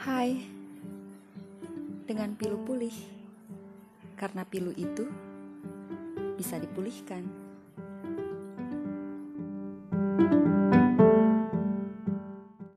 Hai, dengan pilu pulih, karena pilu itu bisa dipulihkan.